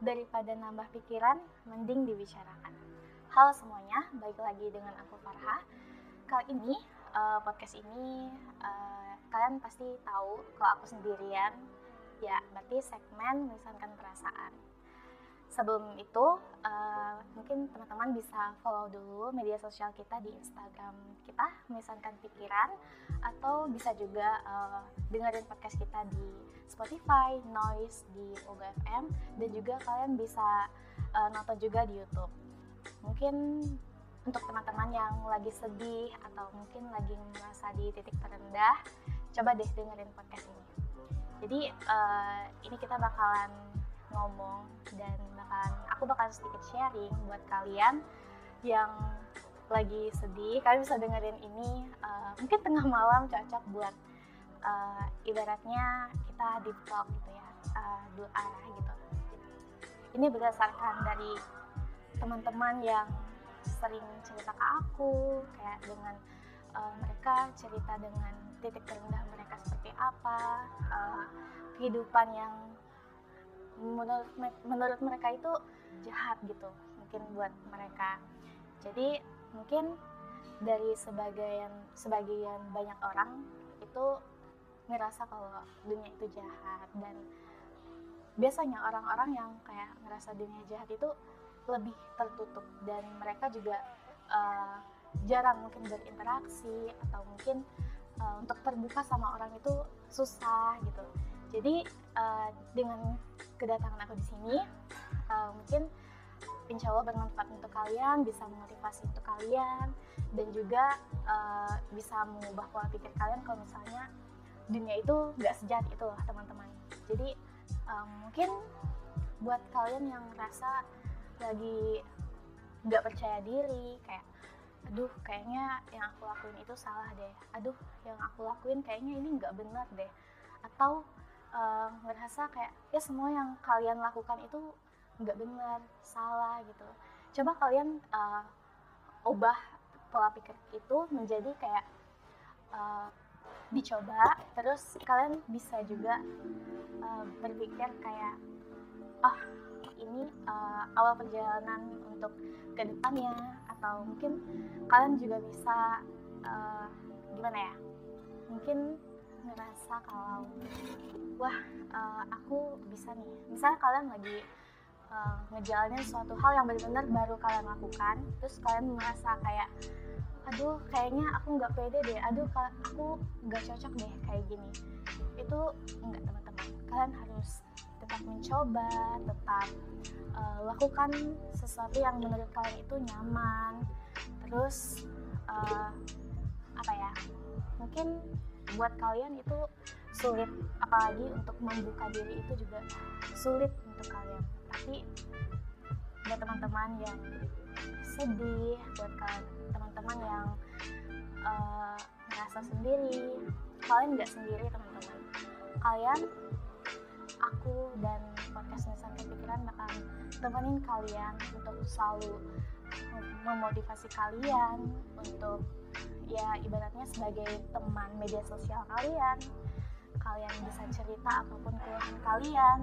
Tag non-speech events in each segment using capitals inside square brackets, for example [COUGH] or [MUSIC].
Daripada nambah pikiran, mending dibicarakan. Halo semuanya, balik lagi dengan aku Farha. Kali ini uh, podcast ini uh, kalian pasti tahu kalau aku sendirian. Ya, berarti segmen melisankan perasaan. Sebelum itu, uh, mungkin teman-teman bisa follow dulu media sosial kita di Instagram kita, melisankan pikiran, atau bisa juga uh, dengerin podcast kita di Spotify, Noise, di Pogo FM, dan juga kalian bisa uh, nonton juga di YouTube. Mungkin untuk teman-teman yang lagi sedih atau mungkin lagi merasa di titik terendah, coba deh dengerin podcast ini. Jadi uh, ini kita bakalan ngomong dan bakalan aku bakalan sedikit sharing buat kalian yang lagi sedih. Kalian bisa dengerin ini uh, mungkin tengah malam cocok buat uh, ibaratnya kita di vlog gitu ya uh, dua arah gitu. Ini berdasarkan dari teman-teman yang sering cerita ke aku kayak dengan uh, mereka cerita dengan titik terendah mereka seperti apa uh, kehidupan yang menurut menurut mereka itu jahat gitu mungkin buat mereka. Jadi mungkin dari sebagian sebagian banyak orang itu ngerasa kalau dunia itu jahat. Dan biasanya orang-orang yang kayak ngerasa dunia jahat itu lebih tertutup. Dan mereka juga uh, jarang mungkin berinteraksi atau mungkin uh, untuk terbuka sama orang itu susah gitu jadi uh, dengan kedatangan aku di sini uh, mungkin insya Allah bermanfaat untuk kalian bisa memotivasi untuk kalian dan juga uh, bisa mengubah pola pikir kalian kalau misalnya dunia itu nggak sejahat itu lah teman-teman. Jadi uh, mungkin buat kalian yang ngerasa lagi nggak percaya diri kayak aduh kayaknya yang aku lakuin itu salah deh. Aduh yang aku lakuin kayaknya ini nggak benar deh. Atau uh, ngerasa kayak ya semua yang kalian lakukan itu nggak benar salah gitu. Coba kalian uh, ubah pola pikir itu menjadi kayak uh, dicoba terus kalian bisa juga uh, berpikir kayak oh ini uh, awal perjalanan untuk ke depannya atau mungkin kalian juga bisa uh, gimana ya mungkin ngerasa kalau wah uh, aku bisa nih. Misalnya kalian lagi uh, ngejalanin suatu hal yang benar-benar baru kalian lakukan terus kalian merasa kayak aduh kayaknya aku nggak pede deh. Aduh aku nggak cocok deh kayak gini. Itu enggak teman-teman. Kalian harus tetap mencoba tetap uh, lakukan sesuatu yang menurut kalian itu nyaman. Terus uh, apa ya mungkin buat kalian itu sulit apalagi untuk membuka diri itu juga sulit untuk kalian. Tapi buat teman-teman yang sedih buat teman-teman yang uh, merasa sendiri kalian nggak sendiri teman-teman. Kalian aku dan podcast Nisan Kepikiran bakal temenin kalian untuk selalu memotivasi kalian untuk ya ibaratnya sebagai teman media sosial kalian. Kalian bisa cerita apa pun keluhan kalian.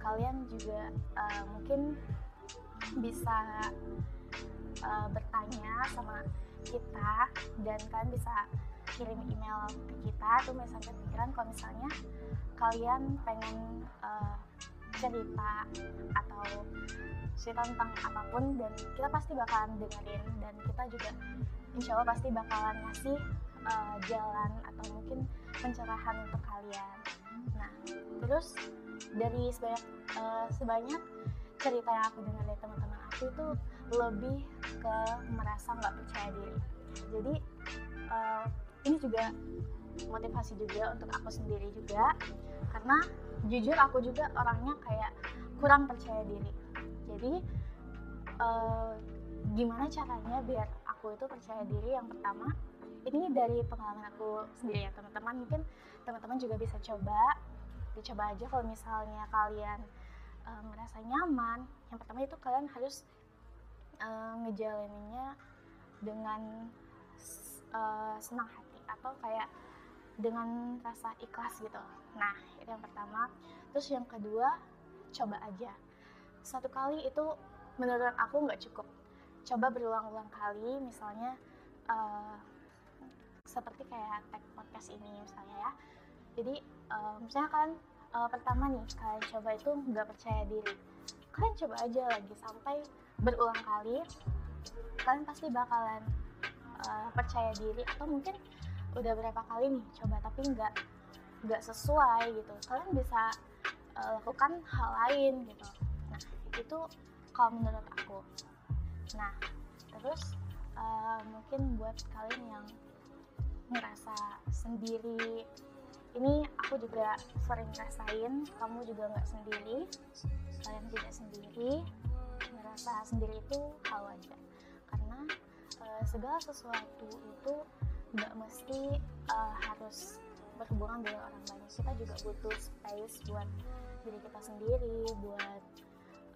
Kalian juga uh, mungkin bisa uh, bertanya sama kita dan kalian bisa kirim email ke kita. Tuh misalnya pikiran kalau misalnya kalian pengen uh, cerita atau cerita tentang apa pun dan kita pasti bakalan dengerin dan kita juga insya Allah pasti bakalan ngasih uh, jalan atau mungkin pencerahan untuk kalian. Nah, terus dari sebanyak uh, sebanyak cerita yang aku dengar dari teman-teman aku itu lebih ke merasa nggak percaya diri. Jadi uh, ini juga motivasi juga untuk aku sendiri juga. Karena jujur aku juga orangnya kayak kurang percaya diri. Jadi uh, gimana caranya biar aku itu percaya diri? Yang pertama ini dari pengalaman aku sendiri ya teman-teman. Mungkin teman-teman juga bisa coba. Dicoba aja kalau misalnya kalian merasa nyaman. Yang pertama itu kalian harus uh, ngejalaninnya dengan uh, senang hati atau kayak dengan rasa ikhlas gitu. Nah itu yang pertama. Terus yang kedua coba aja. Satu kali itu menurut aku nggak cukup. Coba berulang-ulang kali misalnya uh, seperti kayak tag podcast ini misalnya ya. Jadi uh, misalnya kan uh, pertama nih kalian coba itu nggak percaya diri. Kalian coba aja lagi sampai berulang kali kalian pasti bakalan uh, percaya diri atau mungkin udah berapa kali nih coba tapi nggak nggak sesuai gitu. Kalian bisa uh, lakukan hal lain gitu. Nah itu kalau menurut aku. Nah terus uh, mungkin buat kalian yang ngerasa sendiri ini aku juga sering rasain kamu juga nggak sendiri kalian tidak sendiri ngerasa sendiri itu hal wajar. Karena uh, segala sesuatu itu nggak mesti uh, harus berhubungan dengan orang banyak. Kita juga butuh space buat diri kita sendiri buat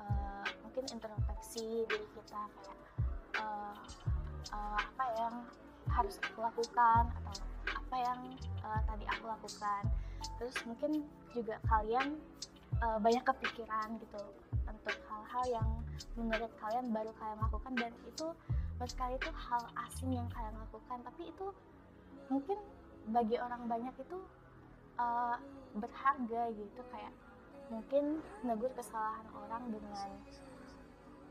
uh, mungkin introspeksi diri kita kayak uh, uh, apa yang harus aku lakukan atau apa yang uh, tadi aku lakukan. Terus mungkin juga kalian uh, banyak kepikiran gitu untuk hal-hal yang menurut kalian baru kalian lakukan dan itu buat kalian itu hal asing yang kalian lakukan. Tapi itu mungkin bagi orang banyak itu uh, berharga gitu. Kayak mungkin negur kesalahan orang dengan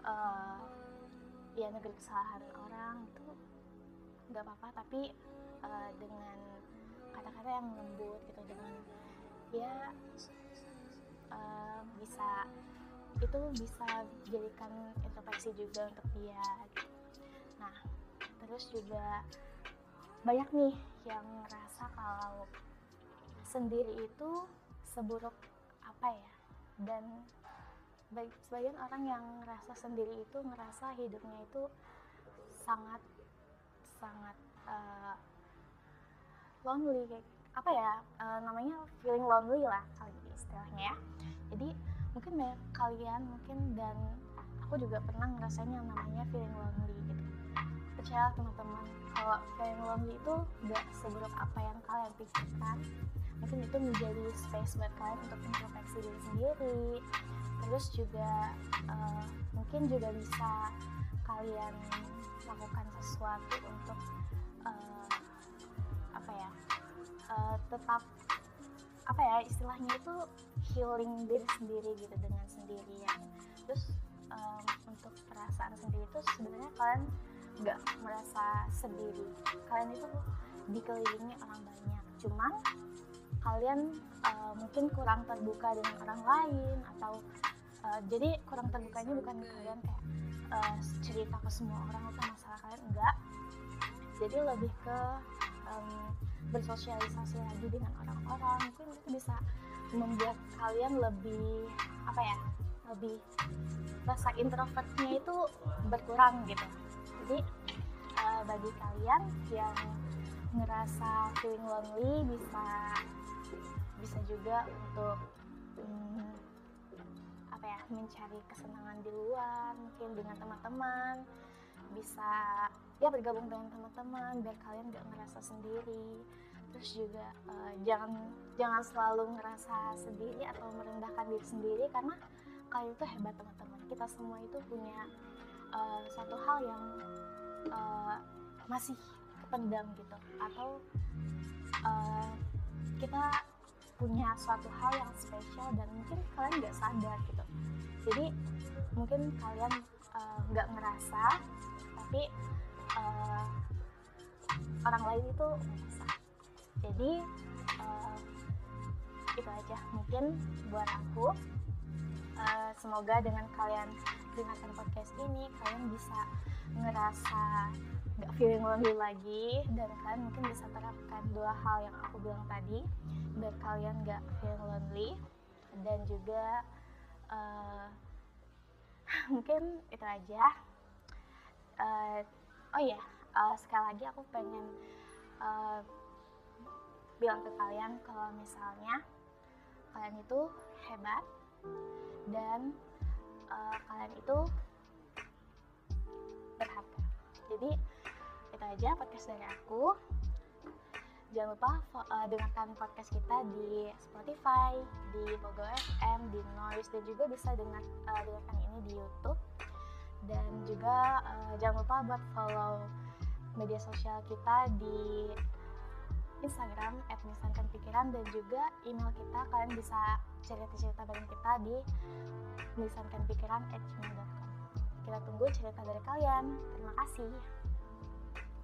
uh, ya negur kesalahan orang itu nggak apa-apa. Tapi uh, dengan kata-kata yang lembut gitu dengan ya uh, bisa itu bisa jadikan introspeksi juga untuk dia gitu. Nah terus juga banyak nih yang ngerasa kalau sendiri itu seburuk apa ya? Dan sebagian orang yang ngerasa sendiri itu ngerasa hidupnya itu sangat sangat uh, lonely kayak apa ya? Uh, namanya feeling lonely lah kali istilahnya ya. Jadi mungkin banyak kalian mungkin dan aku juga pernah ngerasain yang namanya feeling lonely gitu percaya teman-teman kalau feeling lonely itu gak seburuk apa yang kalian pikirkan. Mungkin itu menjadi space buat kalian untuk introspeksi diri sendiri. Terus juga uh, mungkin juga bisa kalian melakukan sesuatu untuk uh, apa ya uh, tetap apa ya istilahnya itu healing diri sendiri gitu dengan sendirian. Terus um, untuk perasaan sendiri itu sebenarnya kalian nggak merasa sendiri. Kalian itu dikelilingi orang banyak. Cuman kalian uh, mungkin kurang terbuka dengan orang lain atau uh, jadi kurang terbukanya bukan kalian kayak uh, cerita ke semua orang atau masalah kalian enggak. Jadi lebih ke um, bersosialisasi lagi dengan orang-orang. Mungkin itu bisa membuat kalian lebih apa ya lebih rasa introvertnya itu berkurang gitu jadi uh, bagi kalian yang ngerasa feeling lonely bisa bisa juga untuk hmm, apa ya mencari kesenangan di luar mungkin dengan teman-teman. Bisa ya bergabung dengan teman-teman biar kalian gak ngerasa sendiri. Terus juga uh, jangan jangan selalu ngerasa sendiri atau merendahkan diri sendiri karena kalian itu hebat teman-teman. Kita semua itu punya uh, satu hal yang uh, masih kependam gitu. Atau uh, kita punya suatu hal yang spesial dan mungkin kalian nggak sadar gitu. Jadi mungkin kalian nggak uh, ngerasa tapi uh, orang lain itu merasa. Jadi uh, itu aja mungkin buat aku uh, semoga dengan kalian dengarkan podcast ini kalian bisa ngerasa nggak feeling lonely lagi dan kalian mungkin bisa terapkan dua hal yang aku bilang tadi biar kalian nggak feeling lonely dan juga uh, [LAUGHS] mungkin itu aja. Uh, oh ya yeah, uh, sekali lagi aku pengen uh, bilang ke kalian kalau misalnya kalian itu hebat dan uh, kalian itu berharga jadi itu aja podcast dari aku Jangan lupa uh, dengarkan podcast kita di Spotify, di Pogo FM, di Noise, dan juga bisa dengar, uh, dengarkan ini di YouTube. Dan juga uh, jangan lupa buat follow media sosial kita di Instagram @misankanpikiran dan juga email kita kalian bisa cerita-cerita bareng kita di misankanpikiran@gmail.com. Kita tunggu cerita dari kalian. Terima kasih.